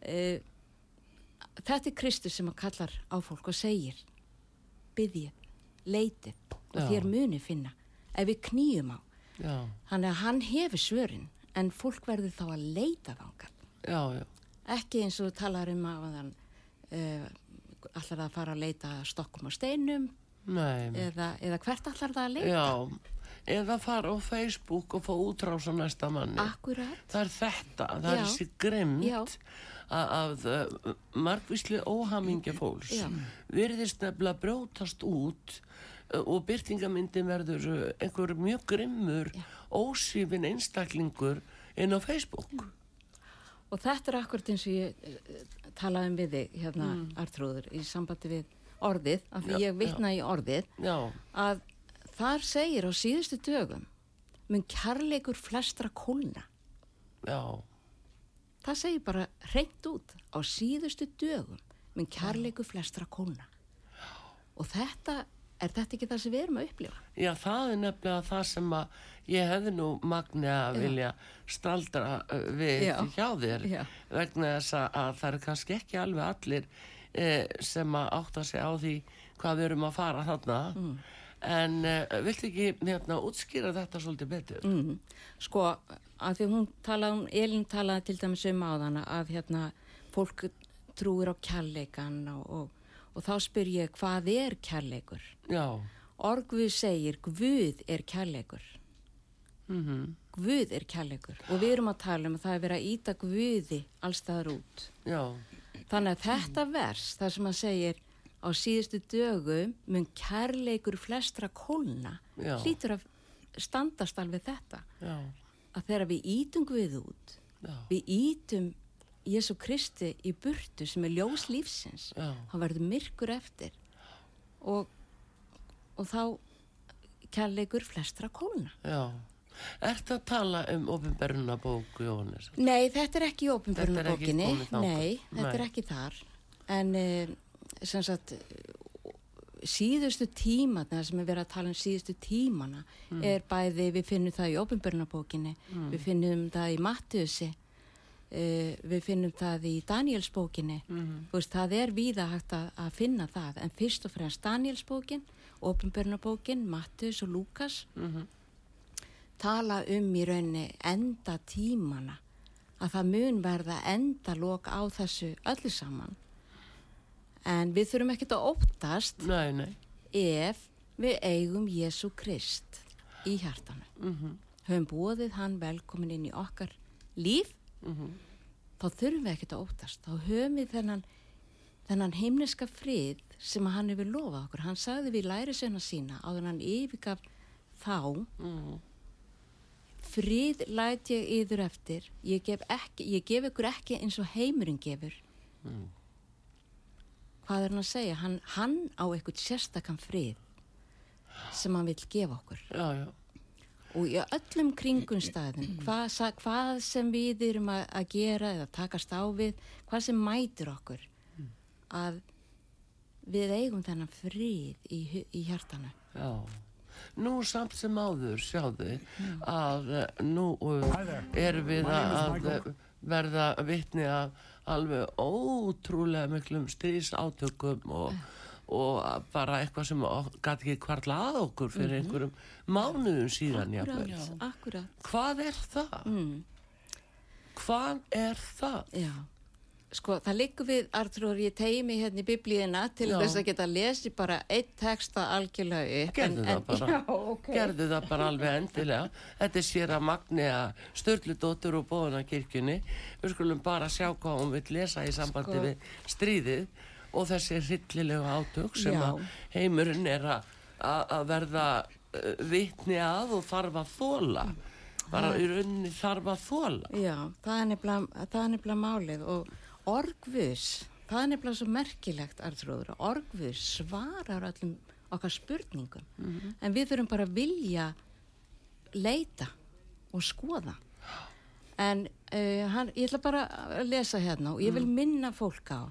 Uh, þetta er Kristus sem að kallar á fólk og segir byggjið, leitið og Já. þér muni finna ef við knýjum á. Já, þannig að hann hefur svörin en fólk verður þá að leita já, ekki eins og talar um að hann uh, allar það að fara að leita stokkum og steinum nei. eða, eða hvert allar það að leita? Já eða fara á Facebook og fá útrás á næsta manni. Akkurat, það er þetta, það er Já. þessi grimt Já. að, uh, margvísli óhamingja fólks. Já. virðist nefnilega brjótast út uh, og byrtingamyndin verður uh, einhver mjög grimmur ósýfin einstaklingur inn á Facebook. Og þetta er akkurat eins og ég talaði um við þig hérna Artrúður í sambandi við orðið af því Já, ég vitna í orðið já, að þar segir á síðustu dögum mun kærleikur flestra kólna já, það segir bara reynt út á síðustu dögum mun kærleikur flestra kólna og þetta er þetta ekki það sem við erum að upplifa já, það er nefnilega það sem að ég hefði nú magni að Já. vilja staldra uh, við Já. hjá þér Já. vegna þess að, að það er kannski ekki alveg allir eh, sem að átta sig á því hvað við erum að fara þarna Mm. En eh, viltu ekki hérna útskýra þetta svolítið betur? mm. sko, að því hún talaði, hún, Elin talaði til dæmis um áðana að hérna fólk trúir á kærleikan og, og, og þá spyr ég hvað er kærleikur? Já, Orgvið segir Guð er kærleikur. mm Guð er kærleikur og við erum að tala um að það er verið að íta Guði allstaðar út. já, Þannig að þetta vers, það sem að segir á síðustu dögum mun kærleikur flestra kólna hlýtur að standast alveg þetta. Já, að þegar við ítum Guð út já, við ítum Jésu Kristi í burtu sem er ljós lífsins þá verður myrkur eftir. Og, og þá kærleikur flestra kólna. Já. Ertu að tala um ofinberuna bók Jóhannes? Nei, þetta er ekki Þetta er þangað. Nei, þetta er ekki þar. En sem sagt, síðustu tíma, það sem er verið að tala um síðustu tímana, Mm. er bæði, við finnum það í ópenbjörnabókinni, við finnum það í Mattiusi, uh, við finnum það í Danielsbókinni. Mhm. Þú veist, það er víða hægt að, að finna það. En fyrst og fremst Danielsbókin, ópenbjörnabókin, Mattius og Lúkas, Mhm. tala um í rauninni enda tímana að það mun verða enda lok á þessu öllu saman en við þurfum ekkert að óttast Nei, nei. ef við eigum Jésu Krist í hjartanu Mhm. höfum bóðið hann velkomin inn í okkar líf Mhm. þá þurfum við ekkert að óttast þá höfum við þennan þennan heimneska frið sem hann hefur lofað okkur hann sagði við lærisveina sína áður en hann yfirgaf þá Mhm. frið læt ég yður eftir ég gef, ekki, ég gef ykkur ekki eins og heimurinn gefur Mm. Hvað er hann að segja? Hann, hann á eitthvað sérstakann frið sem hann vil gefa okkur. Já, já. og í öllum kringum staðum hvað, hvað sem við erum að, að gera eða takast á við hvað sem mætir okkur að við eigum þennan frið í, í hjartanu. Já. Nú samt sem áður, sjáðu, að eh, nú uh, erum við að verða vitni af alveg ótrúlega miklum stríðsátökum og, og að bara eitthvað sem gæti ekki kvarla að okkur fyrir einhverjum mánuðum síðan. akkurat, akkurat Hvað er það? mm. Hvað er það? Já, sko það liggur við Artrúr, ég tegi mig hérna í biblíuna til Já. þess að geta lesið bara eitt texta algjörlega upp Gerðu það bara. Já, ok Gerðu það bara alveg endilega. Þetta er sér að Magnea Sturludóttur og Bóðunarkirkjunni. Við skulum bara sjá hvað hún vil lesa í sambandi Sko. við stríðið og þessi hryllilegu átök sem Já. að heimurinn er að- að að verða uh, vitni að og þarf að þóla. Bara í rauninni þarf að þóla. Já, það er nefnilega málið og orgvus, það er nefnilega svo merkilegt Artrúður, orgvus svarar öllum okkar spurningum. En við þurfum bara að vilja leita og skoða. En uh, hann, ég ætla bara að lesa hérna og ég vil minna fólk á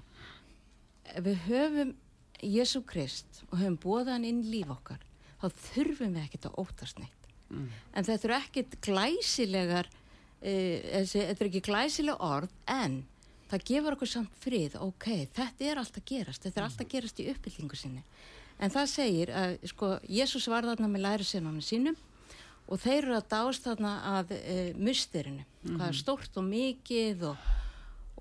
við höfum Jésu Krist og höfum bóðað hann inn líf okkar þá þurfum við ekkert að óttast neitt. En þetta eru ekkert glæsilegar uh, þetta er ekki glæsileg orð en það gefur okkur samt frið ok, þetta er allt að gerast þetta er allt að gerast í uppbyllingu sinni. En það segir að sko Jésús var þarna með lærisinunum sínum og þeir eru að dást þarna að uh, musterinu, hvað er stórt og mikið og,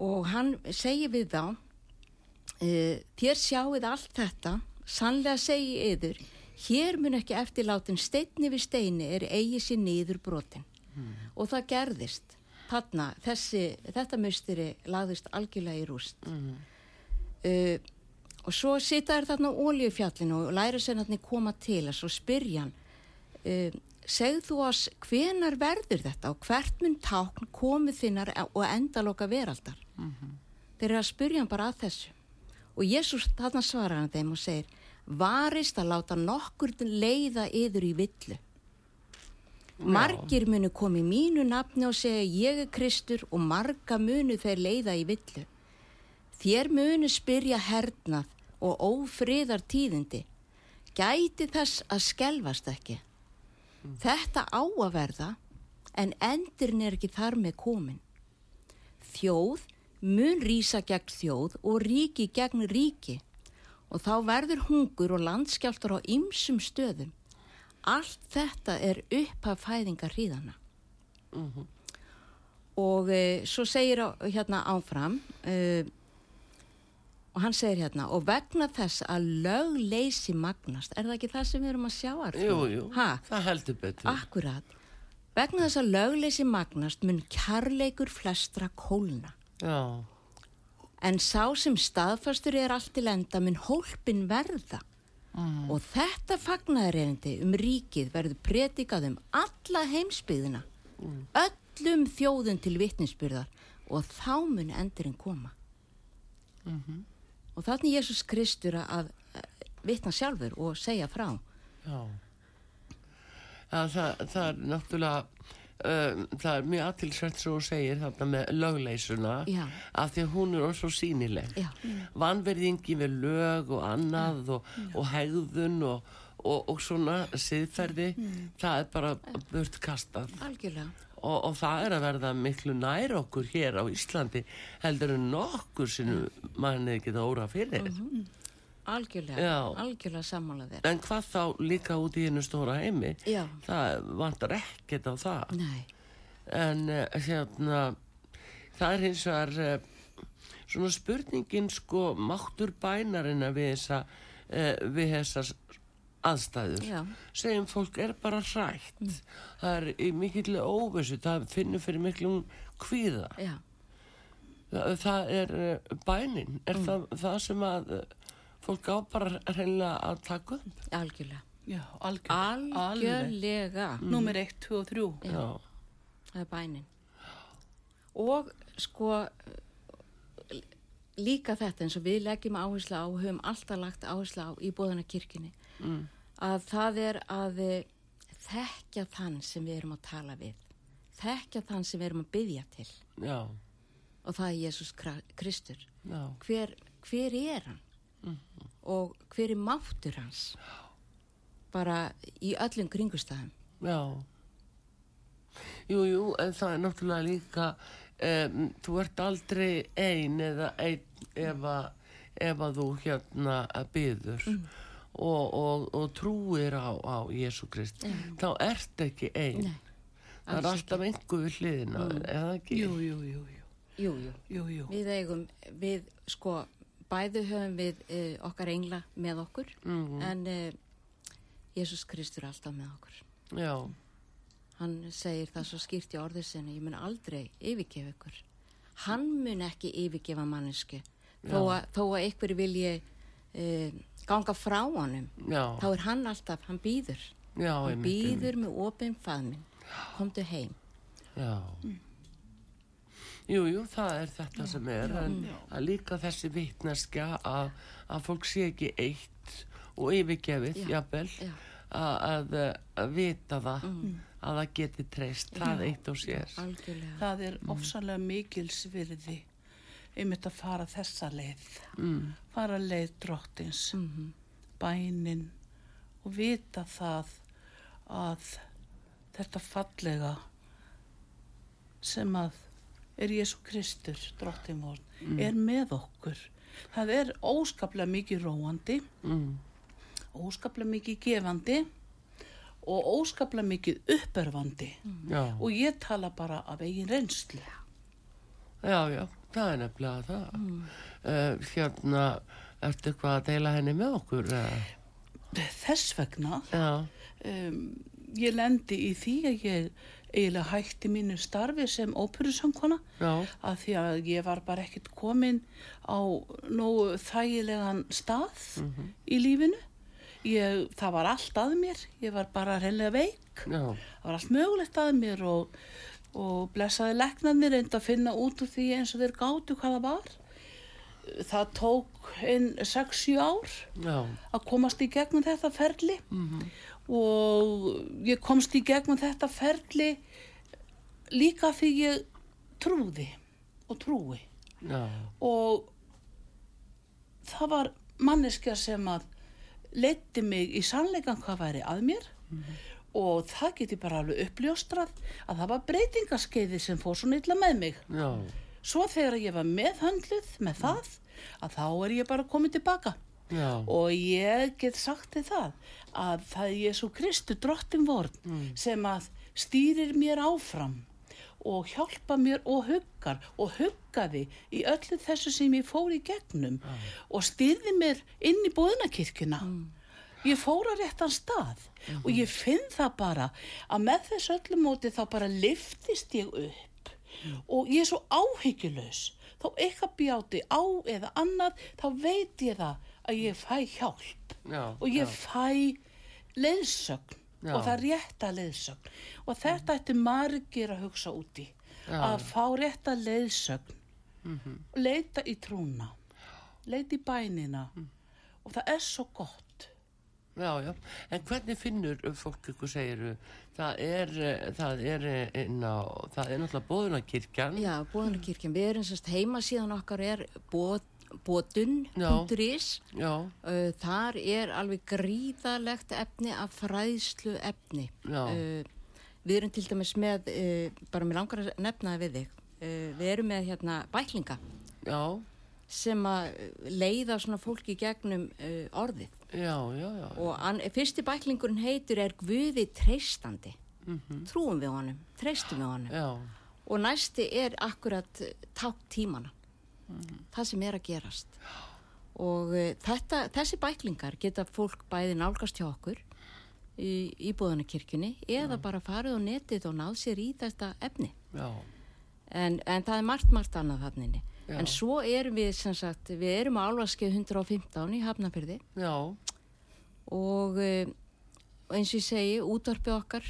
og hann segir við þá uh, þér sjáuð allt þetta sannlega segi yður hér mun ekki eftirlátin steinni við steini er eigi sér niður brotin. Og það gerðist þarna, þessi, þetta musteri lagðist algjörlega í rúst. Uh, og svo sita þær þarna á oljufjallinu og læra sér þarna koma til þess og spyrja hann uh, segð þú oss hvenar verður þetta og hvert mun tákn komið þinnar og endaloka veraldar? Þeir eru að spyrja hann bara að þessu. Og Jésús þarna svarar hann þeim og segir varist að láta nokkur leiða yður í villu margir munu komi mínu nafni og segja ég er Kristur og marga munu þeir leiða í villu. Þér munu spyrja hernað og ófriðar tíðindi. Gæti þess að skelfast ekki. Þetta á að verða en endurinn er ekki þar með komin þjóð mun rýsa gegn þjóð og ríki gegn ríki. Og þá verður hungur og landskjáltur á ymsum stöðum. Allt þetta er upphaf fæðingar hríðana. Og e, svo segir hérna áfram, e, og hann segir hérna, og vegna þess að lögleysi magnast, er það ekki það sem við erum að sjá? Arnþór? Jú, jú, Ha? það heldur betur. Akkurat. Vegna þess að lögleysi magnast mun kærleikur flestra kólna. Já, En sá sem staðfastur er allt til enda mun hólpin verða. Og þetta fagnaðareyndi um ríkið verður pretikað um alla heimsbyðina. Öllum þjóðum til vitninsbyrðar og þá mun endurinn koma. Og þannig Jésús Kristur að að vitna sjálfur og segja frá. já. að það, það er náttúrulega um, það er mjög aðtilsvært sem hún segir þarna með lögleysuna Já. af því að hún er orðið svo sínileg Já. vanverðingi við lög og annað og, og hegðun og, og, og svona siðferði það er bara burt kastað. Algjörlega. Og, og það er að verða miklu nær okkur hér á Íslandi heldur en nokkur sinu manni geta óra fyrir algjörlega, Já. algjörlega sammála þér. En hvað þá líka út í hennu stóra heimi? Já. það vantar ekkert á það. Nei, en uh, hérna það er hins vegar uh, svona spurningin sko máttur bænarina við þessa uh, við þessar aðstæður. Já. segjum fólk er bara hrætt. Það er í mikill óvissu það finnur fyrir miklum kvíða. Já, það, það er bænin. Er það, það sem að fólk á bara reynilega að taka upp. Algjörlega. Já, algjör, alveg. algjörlega. Númer 1, 2 og 3. já, það er bænin. Og sko líka þetta eins og við leggjum áherslu á höfum alltaf lagt áherslu á í bóðana kirkjunni Mm. að það er að eh, þekkja þann sem við erum að tala við. Þekkja þann sem við erum að byggja til. Já, og það er Jésús Kristur. Já. Hver, hver er hann og hver er máttur hans bara í öllum kringustæðum Já. Jú, jú, en það er náttúrulega líka, um, þú ert aldrei ein eða einn ef að, ef að þú hérna byður og, og, og trúir á, á Jésu Krist, þá ert ekki ein. Nei, það er alltaf einhver við hliðina, eða ekki? Jú, jú, jú, jú. jú, jú. Jú, jú. Við eigum, við sko, bæðu höfum við uh, okkar engla með okkur, en uh, Jésús Kristur er alltaf með okkur. Já, Hann segir það svo skýrt í orðið sinni, ég mun aldrei yfirgefa ykkur. Hann mun ekki yfirgefa mannesku, þó, að- þó að ykkur vilji uh, ganga frá honum, já, þá er hann alltaf, hann býður. já, Hann einmitt, býður með opinn faðminn, komdu heim. Já. Jú, jú, það er þetta sem er, en að líka þessi vitneskja að, að fólk sé ekki eitt og yfirgefið, jafnvel, já. að, að, að vita það, að það geti treyst, það eitt og sér. Algjörlega. Það er ofsalega mikilsvirði einmitt að fara þessa leið. Mm. Fara leið drottins, bænin og vita það að þetta fallega sem að er Jésu Kristur, drottin vor, er með okkur. Það er óskaplega mikið róandi, Mm. óskaplega mikið gefandi og óskaplega mikið uppörfandi. Já, Og ég tala bara af eigin reynslu. já, já, það er nefnilega það. Uh, hérna, ertu eitthvað að deila henni með okkur? Þess vegna, um, ég lendi í því að ég eiginlega hætti mínu starfi sem óperusangkona já, að því að ég var bara ekkert komin á nógu þægilegan stað í lífinu. Ég, það var allt að mér, ég var bara reynlega veik. já, Það var allt mögulegt að mér og, og blessaði leknarnir reyndi að finna út úr því eins og þeir gátu hvað það var. Það tók einn 6-7 ár já, að komast í gegnum þetta ferli. Og ég komst í gegnum þetta ferli líka því ég trúði og trúi. Já, og það var manneskja sem að leiti mig í sannleikan hvað væri að mér. Og það geti bara alveg uppljóstrað að það var breytingaskeiði sem fór svona illa með mig. Já, svo þegar ég var meðhöndluð með það að þá er ég bara komið tilbaka já, og ég get sagt þið það að það er Jésu Kristu drottin vorn sem að stýrir mér áfram og hjálpa mér og huggar og huggaði í öllu þessu sem ég fór í gegnum og stýrði mér inn í bóðunarkirkjuna. Ég fór á réttan stað og ég finn það bara að með þessu öllu móti þá bara liftist ég upp og ég er svo áhyggjulaus. Þó eitthvað bjáti á eða annað þá veit ég það að ég fæ hjálp. Já, og ég fæ leiðsögn. Já. og það er rétta leiðsögn. Og þetta ætti margir að hugsa úti Já. að fá rétta leiðsögn. Leita í trúna. Leita í bænina. Og það er svo gott. Já, já, en hvernig finnur fólk ykkur segiru, það er, það er inn á, það er náttúrulega bóðunarkirkjan, Já, bóðanakirkjan, við erum sérst heimasíðan okkar er bótun.is já, uh, þar er alveg gríðalegt efni af fræðslu efni. Uh, við erum til dæmis með uh, bara mér langar að nefna það við þig. Við erum með hérna bæklinga já, sem að leiða svona fólki gegnum orðið. Já, já, já, og an, fyrsti bæklingurinn heitur er Guði treystandi? Trúum við honum, treystum við honum? Já, og næsti er akkurat tátt tímana það sem er að gerast. Og uh, þetta, þessi bæklingar geta fólk bæði nálgast hjá okkur í, í búðanakirkjunni eða bara farið á netið og náð sér í þetta efni. En, en það er margt, margt annað þannig en svo erum við sem sagt, við erum á álvarskeið 115 í Hafnafyrði já, og uh, eins og ég segi, útvarpið okkar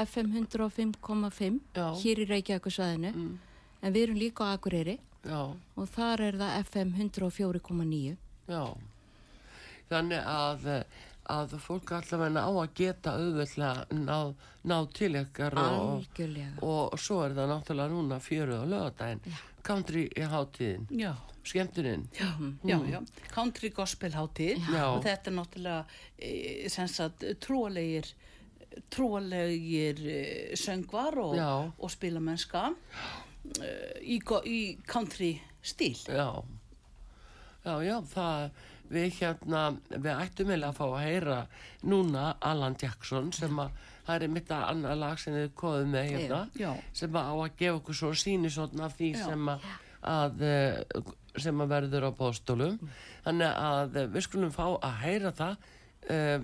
FM 105,5 Já. hér í Reykjavíkusvæðinu Mm. en við erum líka á Akureyri já, og þar er það FM 104,9 já, þannig að, að fólk allavega á að geta auðvitað ná, ná til ykkar og, algjörlega. og svo er það náttúrulega núna fjöruð á lögadaginn, country í hátíðin, Já, skemmtuninn, já, já, já. Country gospel hátíð. Já. og þetta er náttúrulega e, sem sagt trúalegir trúalegir e, söngvar og, Já. og spilamennska e, í, go- í country stíl. Já, já, já, það, við hérna, við ættum eiginlega að fá að heyra núna Alan Jackson sem að, það er mitt að annað lag sem þið koðum með hérna, Já. sem að á að gefa okkur svo síni svona af því Já. sem að, að, eh, sem að verður á bóðstólum. Þannig að við skulum fá að heyra það, uh,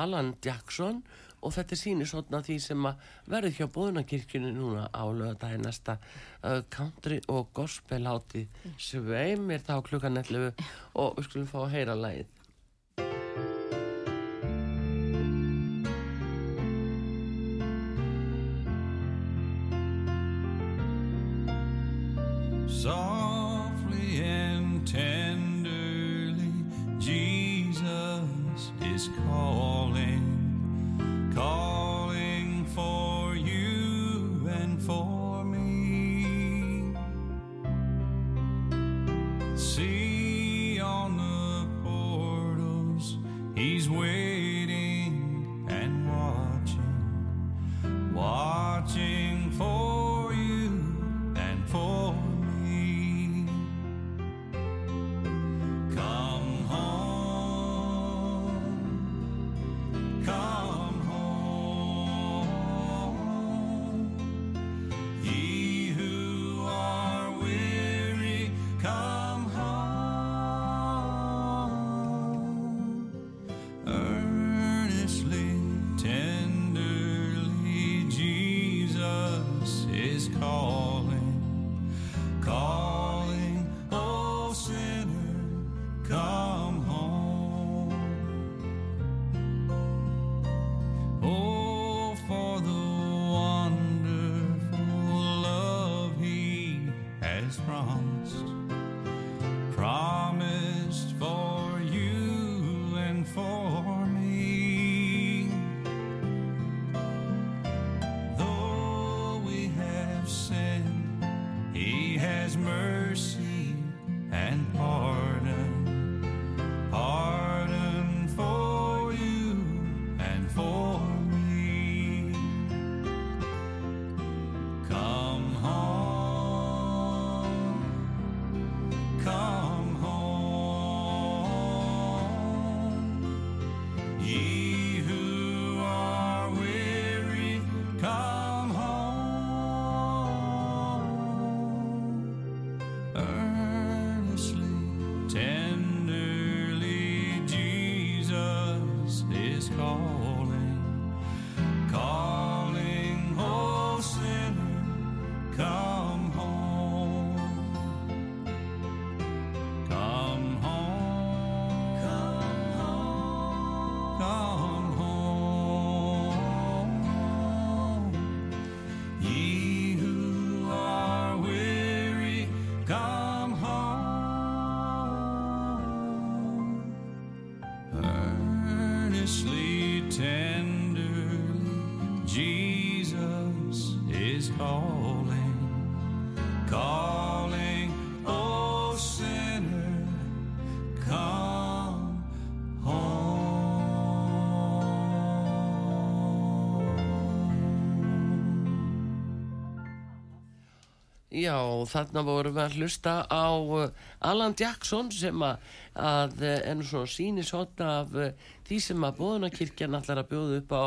Alan Jackson og þetta er síni svona því sem að verður hjá bóðunarkirkjunni núna á lögadaginn næsta uh, country og gospel hátíð sveimir þá klukkan 11 og við skulum fá að heyra lagið promised Já, þarna vorum við að hlusta á uh, Alan Jackson sem að, er nú svona sínishótt af uh, því sem að bóðunarkirkjan allar að bjóða upp á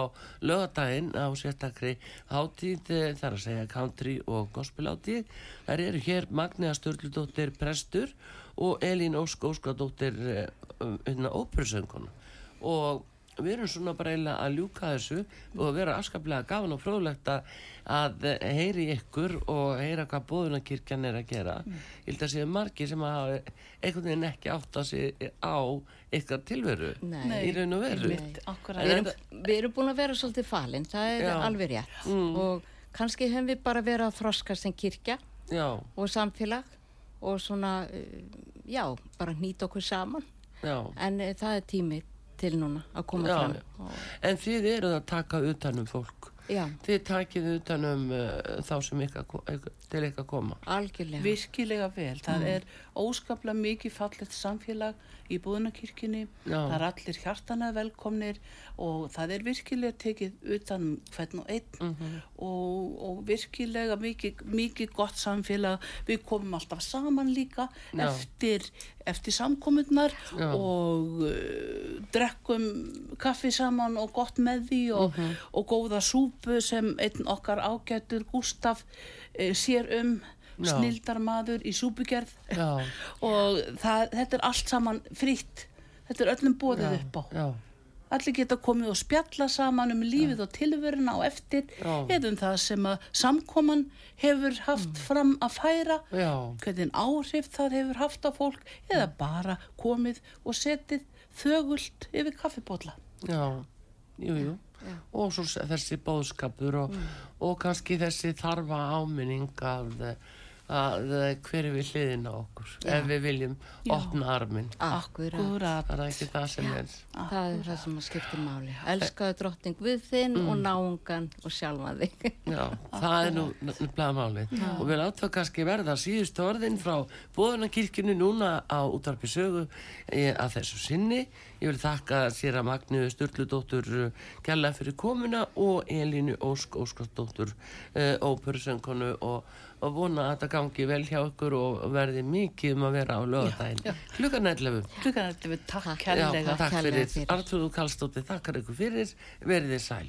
lögadaginn á sérstakri hátíð þar að segja country og gospel hátíð. Þær eru hér Magniða Sturldóttir prestur og Elín Ósk Óskadóttir uh, um, óperusönguna og við erum svona bara eiginlega að ljúka þessu og vera afskaplega gafan og fróðlegt að, að heyri ykkur og heyra hvað bóðunarkirkjan er að gera ég held að séu margir sem hafa einhvern veginn ekki átt að sig á ykkar tilveru Nei. í raun og veru. Við erum, við erum búin að vera svolítið falin, það er Já. alveg rétt. Og kannski hefum við bara verið að þroska sem kirkja já, og samfélag og svona, uh, já, bara hnýta okkur saman. já En uh, það er tími til núna að koma Já, fram. já. En þið eruð að taka utan um fólk já, þið takið utan um uh, þá sem ykkar, ykkar, til ykkar koma algjörlega. virkilega vel. Það er óskaplega mikið fallegt samfélag í búðunarkirkjunni. Það er allir hjartana velkomnir og það er virkilega tekið utan um hvern og einn Mhm. og, og virkilega mikið, mikið gott samfélag. Við komum alltaf saman líka Já. eftir, eftir samkomunnar Já. og uh, drekkum kaffi saman og gott með því og, Mhm. og góða súpu sem einn okkar ágættur Gustaf uh, sér um. Snildarmadur í súpugerð. Já, og það, þetta er allt saman fritt þetta er öllum bóðið já, upp á. já, allir geta komið og spjalla saman um lífið og tilveruna á eftir Já. eða um það sem að samkoman hefur haft fram að færa já, hvernig áhrif það hefur haft á fólk eða bara komið og setið þögult yfir kaffibólla. Já. Jú, jú. Og svo þessi bóðskapur og, og kannski þessi þarfa áminning að, að hver er við hliðin á okkur? Ef við viljum opna arminn. Akkurat. Akkúrat. það er ekki það sem er. Það er það sem að skipta máli. Elskaðu drottning við þinn og náungan og sjálfa þig. Já, það er nú nefnilega málið. Og við látum kannski verða síðustu orðin frá bóðunarkirkjunni núna á útarpi sögu e, að þessu sinni. Ég vil þakka sér að Magniðu Sturludóttur kella fyrir komuna og Elínu Ósk Óskarsdóttur óperusöngkonu og, og vona að þetta gangi vel hjá ykkur og verði mikið um að vera á lögadaginn. Klukkan 11. klukkan þetta við takk Takk. Já, takk fyrir. fyrir. Artrúðu Kallstóttir, þakkar ykkur fyrir. Verið þið sæl.